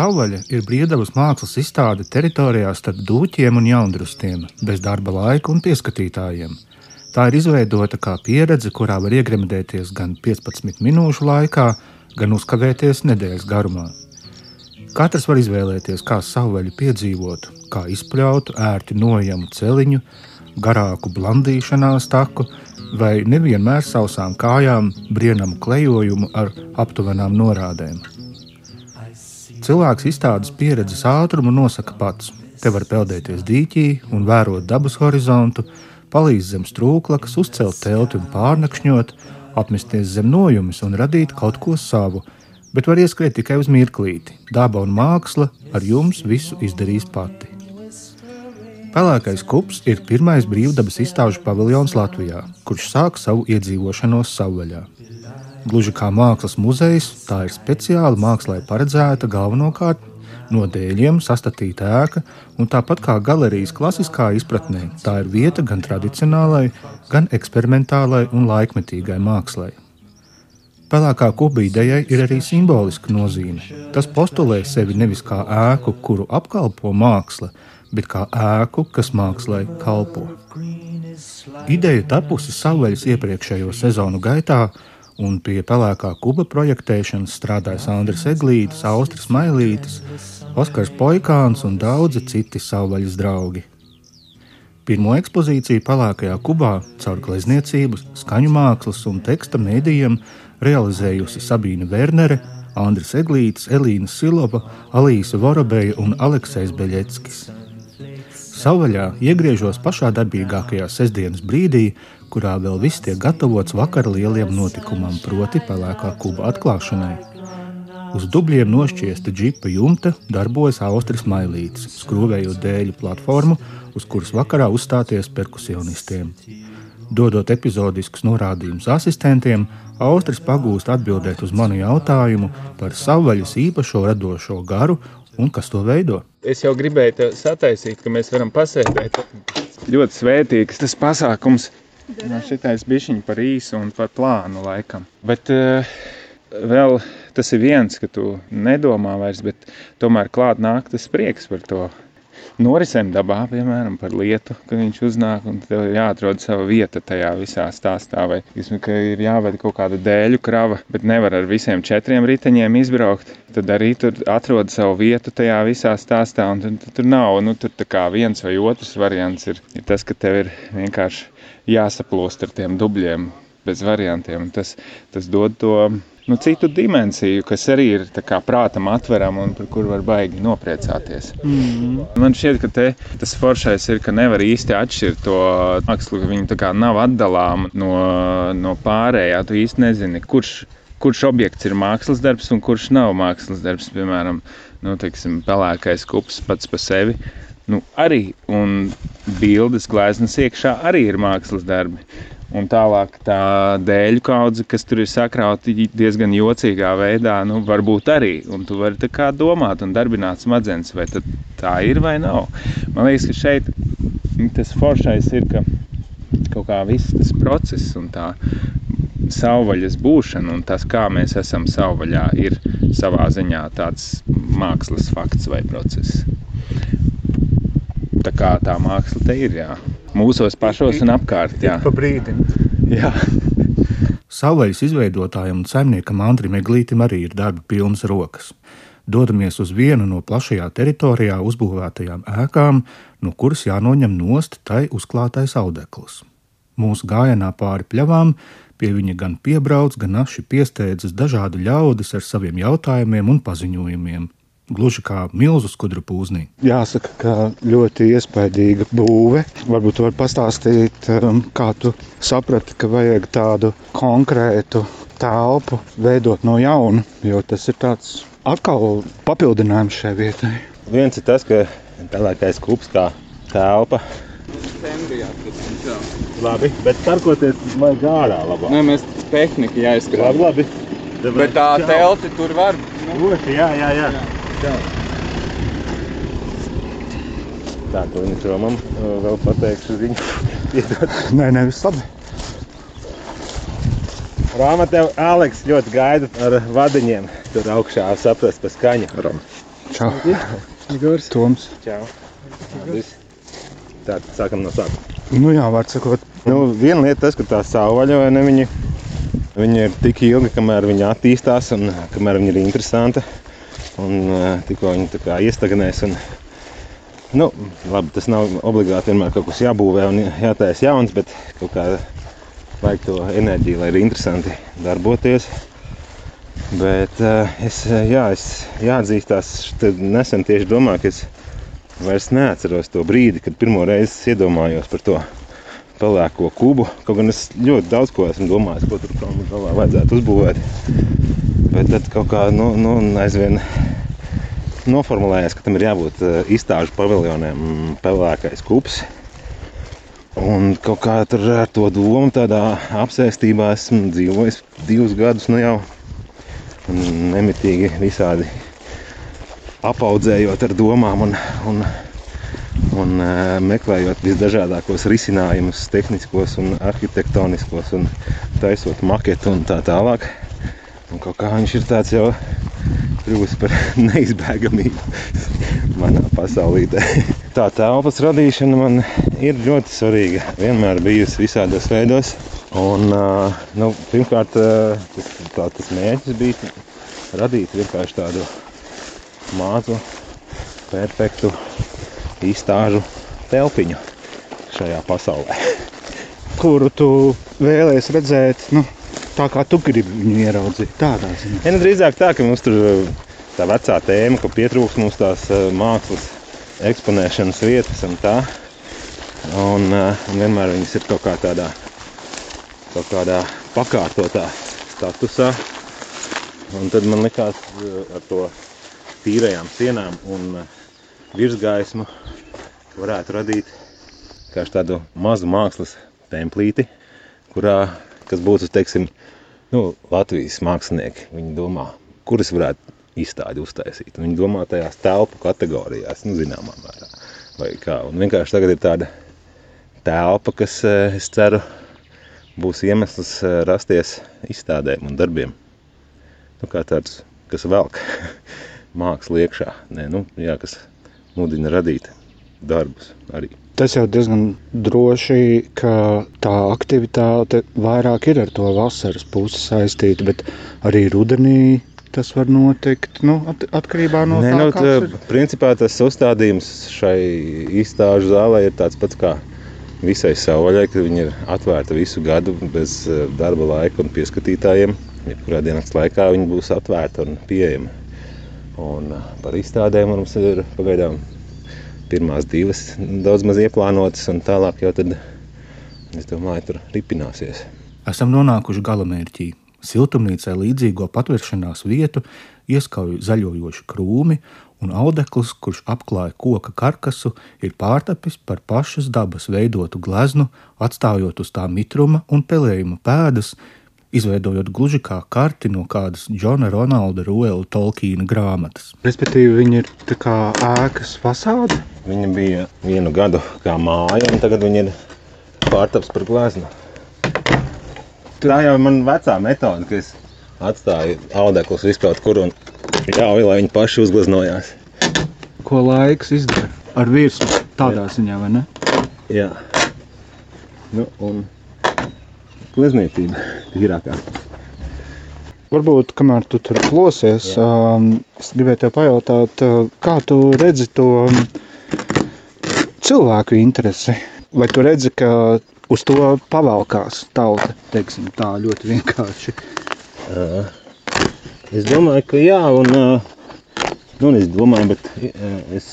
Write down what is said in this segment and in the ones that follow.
Savvaļa ir brīvdabas mākslas izstāde teritorijā starp dūķiem un jaundrustiem, bez darba laika un pieskatītājiem. Tā ir izveidota kā pieredze, kurā var iegremdēties gan 15 minūšu laikā, gan uzkavēties nedēļas garumā. Katrs var izvēlēties, kā savvaļu piedzīvot, kā izpļautu ērti nojamu celiņu, garāku blandīšanās taku vai nevienmēr sausām kājām brienamu klejojumu ar aptuvenām norādēm. Cilvēks izstādes pieredzes ātrumu nosaka pats. Te var peldēties dīķī un vērot dabas horizontu, palīdz zem strūklakas, uzcelt telti un pārnakšņot, apmesties zem nojumes un radīt kaut ko savu, bet var ieskriet tikai uz mirklīti. Daba un māksla ar jums visu izdarīs pati. Pelēkais kups ir pirmais brīvdabas izstāžu paviljons Latvijā, kurš sāk savu iedzīvošanos savvaļā. Gluži kā mākslas muzejs, tā ir speciāli mākslā paredzēta galvenokārt no dēļiem sastādīta ēka, un tāpat kā galerijas klasiskā izpratnē, tā ir vieta gan tradicionālai, gan eksperimentālai un laikmetīgai mākslai. Pelēkā kuba idejai ir arī simboliska nozīme. Tas postulē sevi nevis kā ēku, kuru apkalpo māksla, bet kā ēku, kas mākslā kalpo. Ideja tapusi savvaļas iepriekšējo sezonu gaitā, un pie pelēkā kuba projektēšanas strādāja Andris Eglītis, Austris Mailītis, Oskars Poikāns un daudzi citi savvaļas draugi. Pirmo ekspozīciju pelēkajā kubā caur glezniecības, skaņu mākslas un teksta mēdījiem realizējusi Sabīna Wernere, Andris Eglītis, Elīna Silova, Alīsa Vorobeja un Aleksis Beļeckis. Savvaļā iegriežos pašā darbīgākajā sestdienas brīdī, kurā vēl viss tiek gatavots vakara lieliem notikumam, proti, pelēkā kuba atklāšanai. Uz dubļiem nošķiesta džipa jumta darbojas Austris Mailītis, skrūvējot dēļu platformu, uz kuras vakarā uzstāties perkusionistiem. Dodot epizodiskus norādījumus asistentiem, Austris pagūst atbildēt uz manu jautājumu par savvaļas īpašo radošo garu un kas to veido. Es jau gribēju sataisīt, ka mēs varam pasēdēt. Ļoti svētīgs tas pasākums. No šitais bišķiņ par īsu un par plānu laikam. Bet uh, vēl tas ir viens, ka tu nedomā vairs, bet tomēr klāt nāk tas prieks par to norisēm dabā, piemēram, par lietu, ka viņš uznāk un tev ir jāatrod sava vieta tajā visā stāstā. Vai vismaz, ka ir jāved kaut kāda dēļu krava, bet nevar ar visiem četriem riteņiem izbraukt. Tad arī tur atrod savu vietu tajā visā stāstā. Un tur, tur nav nu, tur viens vai otrs variants. Ir, ir tas, ka tev ir vienkārši jāsaplūst ar tiem dubļiem bez variantiem. Tas, tas dod to nu, citu dimensiju, kas arī ir prātam atverama un par kuru var baigi nopriecāties. Mm -hmm. Man šķiet, ka te, tas foršais ir, ka nevar īsti atšķirt to mākslu, ka viņi nav atdalāmi no, no pārējā. Tu īsti nezini, kurš, kurš objekts ir mākslas darbs un kurš nav mākslas darbs. Piemēram, nu, teiksim, pelēkais kups pats par sevi. Nu, arī un bildes gleznas iekšā arī ir mākslas darbi. Un tālāk tā dēļu kaudze, kas tur ir sakrauta diezgan jocīgā veidā, nu, varbūt arī. Un tu vari domāt un darbināt smadzenes, vai tā ir vai nav. Man liekas, ka šeit tas foršais ir, ka kaut kā viss tas process un tā savvaļas būšana un tas, kā mēs esam savvaļā, ir savā ziņā tāds mākslas fakts vai process. Tā kā tā māksla te ir, jā mūsos pašos un apkārt. Jā, pa brīdim. Jā. Savvaļas izveidotājam un saimniekam Andrim Eglītam arī ir darba pilnas rokas. Dodamies uz vienu no plašajā teritorijā uzbūvētajām ēkām, no kuras jānoņem nost tai uzklātais audekls. Mūsu gājienā pāri pļavām pie viņa gan piebrauc, gan naši piesteidzas dažādi ļaudis ar saviem jautājumiem un paziņojumiem gluži kā milzu skudru pūznī. Jāsaka, ka ļoti iespaidīga būve. Varbūt tu vari pastāstīt, um, kā tu saprati, ka vajag tādu konkrētu telpu veidot no jauna, jo tas ir tāds atkal papildinājums šai vietai. Viens ir tas, ka pelēkais kups kā telpa. Labi, bet starkoties vajag ārā labāk. Nē, mēs tehniski jāizskatās. Labi, labi. Bet tā telti tur var. Nu. Jā, jā, jā. jā. Tā, tā to viņa čomam vēl pateikšu ziņu. nē, nē, viss labi. Rāma tev Aleks ļoti gaida ar vadiņiem. Tur augšā saprast pa skaņu. Ram. Čau. Igors. Toms. Čau. Viss. Tā, sākam no sākuma. Nu jā, var sakot, Nu, viena lieta tas, ka tā savvaļa, vai ne, viņi, viņi ir tik ilgi, kamēr viņi attīstās un kamēr viņi ir interesanti. Un tikko viņi iestagnēs. Un, nu, labi, tas nav obligāti vienmēr kaut kas jābūvē un jātaisa jauns, bet kaut kā vajag to enerģiju, lai ir interesanti darboties. Bet es, jā, es jāatzīstās, nesen tieši domāju, ka es vairs neatceros to brīdi, kad pirmo reizi iedomājos par to pelēko kubu. Kaut gan es ļoti daudz ko esmu domājis, ko tur galā vajadzētu uzbūvēt. Bet tad kaut kā nu, nu, aizvien noformulējās, ka tam ir jābūt eh, izstāžu paviljoniem pelēkais kups. Un kaut kā tur ar to domu tādā apsēstībā esmu dzīvojis divus gadus nu jau. Un nemitīgi visādi apaudzējot ar domām un, un, un uh, meklējot visdažādākos risinājumus, tehniskos un arhitektoniskos, un taisot maketu un tā tālāk. Un kaut kā viņš ir tāds jau kļuvis par neizbēgamību manā pasaulītē. Tā telpas radīšana man ir ļoti svarīga. Vienmēr bijusi visādos veidos. Un, uh, nu, pirmkārt, uh, tas, tā, tas mērķis bija radīt vienkārši tādu mazu, perfektu izstāžu telpiņu šajā pasaulē. kuru tu vēlēsies redzēt, nu, tā kā tu gribi viņu ieraudzīt. Tādā ziņā. Ja, nu, drīzāk tā, ka mums tur uh, tā vecā tēma, ka pietrūks mums tās uh, mākslas eksponēšanas vietas un tā. Un, uh, un vienmēr viņas ir kaut kā tādā, kaut kādā pakārtotā statusā. Un tad man likās ar to tīrajām sienām un uh, virsgaismu varētu radīt kā tādu mazu mākslas templīti, kurā, kas būtu, teiksim, nu, Latvijas mākslinieki, viņi domā, kuras varētu izstādi uztaisīt. Viņi domā tajās telpu kategorijās, nu, zināmā mērā. Vai kā. Un vienkārši tagad ir tāda telpa, kas, eh, es ceru, būs iemesls eh, rasties izstādēm un darbiem. Nu, kā tāds, kas velk mākslu iekšā. Nē, nu, jā, kas mudina radīt darbus arī. Tas jau diezgan droši, ka tā aktivitāte vairāk ir ar to vasaras pusi saistīta, bet arī rudenī tas var notikt nu, at atkarībā no Nē, tā, nu, tā, ir. principā tas uzstādījums šai izstāžu zālē ir tāds pats kā visai savvaļai, ka viņi ir atvērti visu gadu bez eh, darba laika un pieskatītājiem. Jebkurā dienas laikā viņi būs atvērti un pieejami. Un eh, par izstādēm mums ir pagaidām pirmās divas daudz maz ieplānotas, un tālāk jau tad, es domāju, tur ripināsies. Esam nonākuši galamērķī. Siltumnīcai līdzīgo patvēršanās vietu ieskauj zaļojoši krūmi, un audekls, kurš apklāja koka karkasu, ir pārtapis par pašas dabas veidotu gleznu, atstājot uz tā mitruma un pelējuma pēdas, izveidojot gluži kā karti no kādas Džona Ronalda Ruela Tolkiena grāmatas. Respektīvi, viņi ir tā kā ēkas fasāde. Viņa bija vienu gadu kā māja, un tagad viņa ir pārtaps par gleznu. Tā jau ir mana vecā metode, ka es atstāju audeklus viskaut kur un ļauju, lai viņi paši uzgleznojās. Ko laiks izdara ar virsmu tādā ziņā, vai ne? Jā. Nu, un glezniecība tīrākā. Varbūt, kamēr tu tur klosies, um, es gribēju te pajautāt, uh, kā tu redzi to um, cilvēku interesi? Vai tu redzi, ka uz to pavalkās tauta, teiksim, tā ļoti vienkārši? Uh, es domāju, ka jā, un, uh, nu, es domāju, bet uh, es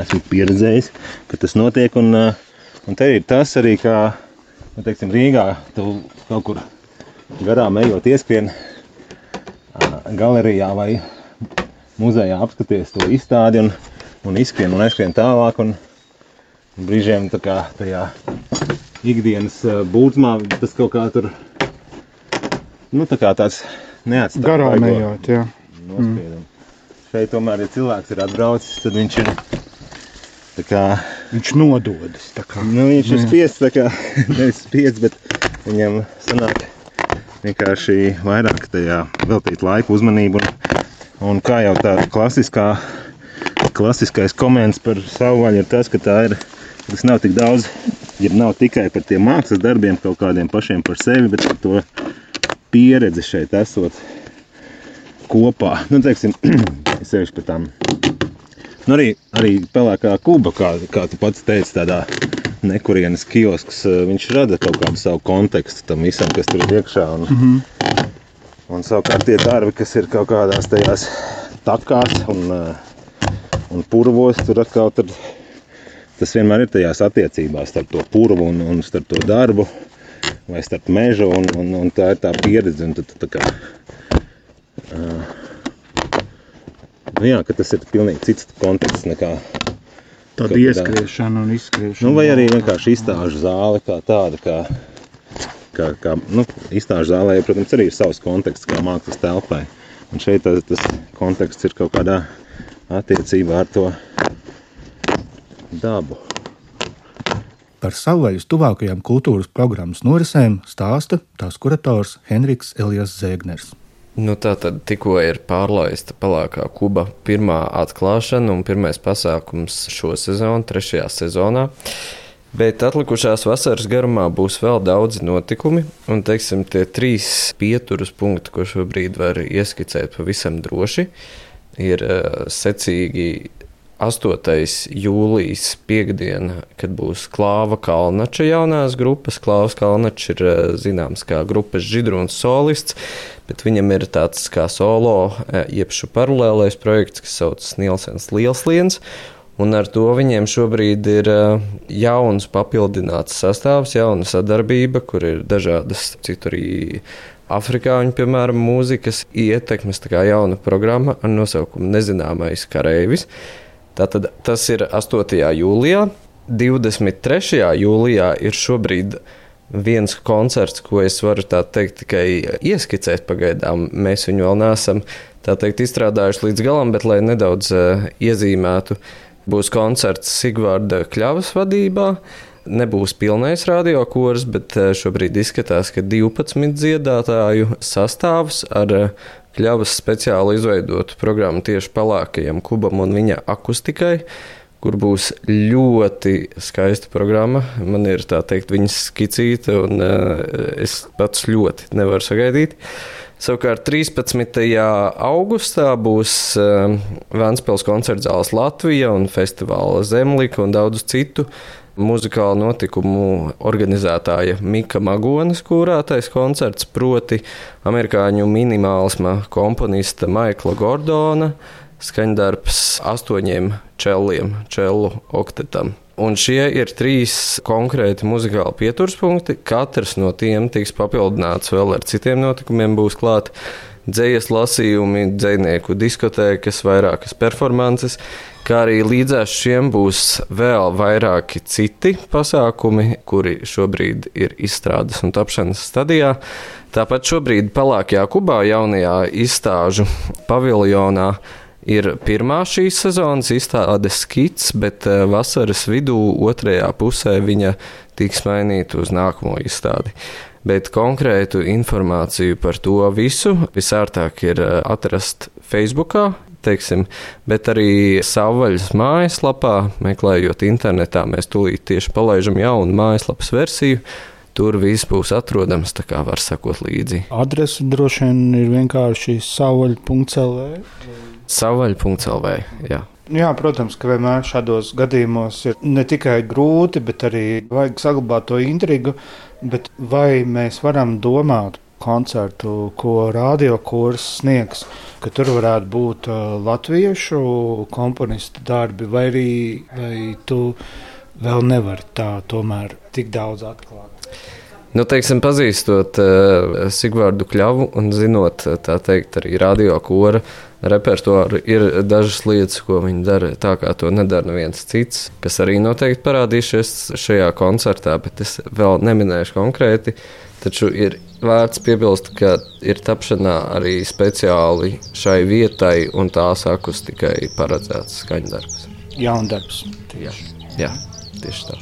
esmu pieredzējis, ka tas notiek, un, uh, un te ir tas arī, kā, nu, teiksim, Rīgā tu kaut kur garām ejot ieskrien galerijā vai muzejā apskaties to izstādi un, un izskrien un aizskrien tālāk, un brīžiem tā kā tajā ikdienas būtmā tas kaut kā tur, nu, tā kā tāds neatstāj Garām ejot, jā. nospiedumu. Šeit tomēr, ja cilvēks ir atbraucis, tad viņš ir tā kā, Viņš nododas. nu, viņš ir spiests, tā kā, nevis spiests, bet viņam sanāk vienkārši vairāk tajā veltīt laiku, uzmanību. Un, un kā jau tā klasiskā klasiskais komentārs par savu vaļu ir tas, ka tā ir. Tas nav tik daudz, ja nav tikai par tiem mākslas darbiem, kaut kādiem pašiem par sevi, bet par to pieredzi šeit esot kopā. Nu, teiksim, sevišķi par tām. Nu, arī, arī pelēkā kuba, kā, kā tu pats teici, tādā nekurienes kiosks, viņš rada kaut kādu savu kontekstu tam visam, kas tur ir iekšā. Un, mm -hmm. un savukārt tie darbi, kas ir kaut kādās tajās takās un, un purvos, tur atkal tur, tas vienmēr ir tajās attiecībās starp to purvu un, un starp to darbu vai starp mežu, un, un, un tā ir tā pieredze. Un, tu, tu, tā kā, uh, jā, tas ir pilnīgi cits konteksts nekā Tāda ieskriešana un izskriešana. Nu, vai arī vienkārši izstāžu zāle kā tāda, kā, kā, kā nu, izstāžu zālē, protams, arī ir savs konteksts kā mākslas telpai. Un šeit tas, tas konteksts ir kaut kādā attiecībā ar to dabu. Par savvaļas tuvākajām kultūras programmas norisēm stāsta tās kurators Henriks Elijas Zēgners. Nu, tā tad tikko ir pārlaista pelēkā kuba pirmā atklāšana un pirmais pasākums šo sezonu, trešajā sezonā. Bet atlikušās vasaras garumā būs vēl daudzi notikumi, un teiksim, tie trīs pieturas punkti, ko šobrīd var ieskicēt pavisam droši, ir uh, secīgi 8. jūlijas piekdiena, kad būs Klāva Kalnača jaunās grupas. Klāvs Kalnačs ir eh, zināms kā grupas židruns solists, bet viņam ir tāds kā solo, eh, iepšu paralēlais projekts, kas saucas Nielsens Lielsliens. Un ar to viņiem šobrīd ir eh, jauns papildināts sastāvs, jauna sadarbība, kur ir dažādas citu arī afrikāņu, piemēram, mūzikas ietekmes. Tā kā jauna programma ar nosaukumu Nezināmais kareivis. Tātad tas ir 8. jūlijā. 23. jūlijā ir šobrīd viens koncerts, ko es varu teikt, tikai ieskicēt pagaidām. Mēs viņu vēl neesam teikt, izstrādājuši līdz galam, bet lai nedaudz uh, iezīmētu, būs koncerts Sigvārda Kļavas vadībā. Nebūs pilnais radiokors, bet uh, šobrīd izskatās, ka 12 dziedātāju sastāvs ar uh, Kļavas speciāli izveidotu programmu tieši pelēkajam kubam un viņa akustikai, kur būs ļoti skaista programma. Man ir tā teikt, viņas skicīta, un uh, es pats ļoti nevaru sagaidīt. Savukārt 13. augustā būs uh, Vēnspils koncerts zāles Latvija un festivāla Zemlika un daudz citu muzikālu notikumu organizētāja Mika Magonas kūrātais koncerts, proti amerikāņu minimālisma komponista Maikla Gordona skaņdarbs astoņiem čelliem, čellu oktetam. Un šie ir trīs konkrēti muzikāli pieturspunkti. Katrs no tiem tiks papildināts vēl ar citiem notikumiem, būs klāts dzējas lasījumi, dzinieku diskotēkas, vairākas performances kā arī līdzās šiem būs vēl vairāki citi pasākumi, kuri šobrīd ir izstrādes un tapšanas stadijā. Tāpat šobrīd Pelēkajā Kubā, jaunajā izstāžu paviljonā, ir pirmā šīs sezonas izstāde skits, bet eh, vasaras vidū, otrajā pusē, viņa tiks mainīta uz nākamo izstādi. Bet konkrētu informāciju par to visu visērtāk ir eh, atrast Facebook, teiksim, bet arī savvaļas mājaslapā, meklējot internetā, mēs tūlīt tieši palaižam jaunu mājaslapas versiju. Tur viss būs atrodams, tā kā var sekot līdzi. Adrese droši vien ir vienkārši savvaļa.lv. Savvaļa.lv. Jā. Jā, protams, ka vienmēr šādos gadījumos ir ne tikai grūti, bet arī vajag saglabāt to intrigu. Bet vai mēs varam domāt koncertu, ko radiokurs sniegs, ka tur varētu būt uh, latviešu komponistu darbi, vai arī vai tu vēl nevari tā tomēr tik daudz atklāt. Nu, teiksim, pazīstot uh, Sigvārdu Kļavu un zinot, tā teikt, arī radiokora repertuāru, ir dažas lietas, ko viņi dara tā, kā to nedara neviens cits, kas arī noteikti parādīsies šajā koncertā, bet es vēl neminēšu konkrēti. Taču ir vērts piebilst, ka ir tapšanā arī speciāli šai vietai un tās akustikai paredzēts skaņdarbs. Jaundarbs. Jā, jā, tieši tā.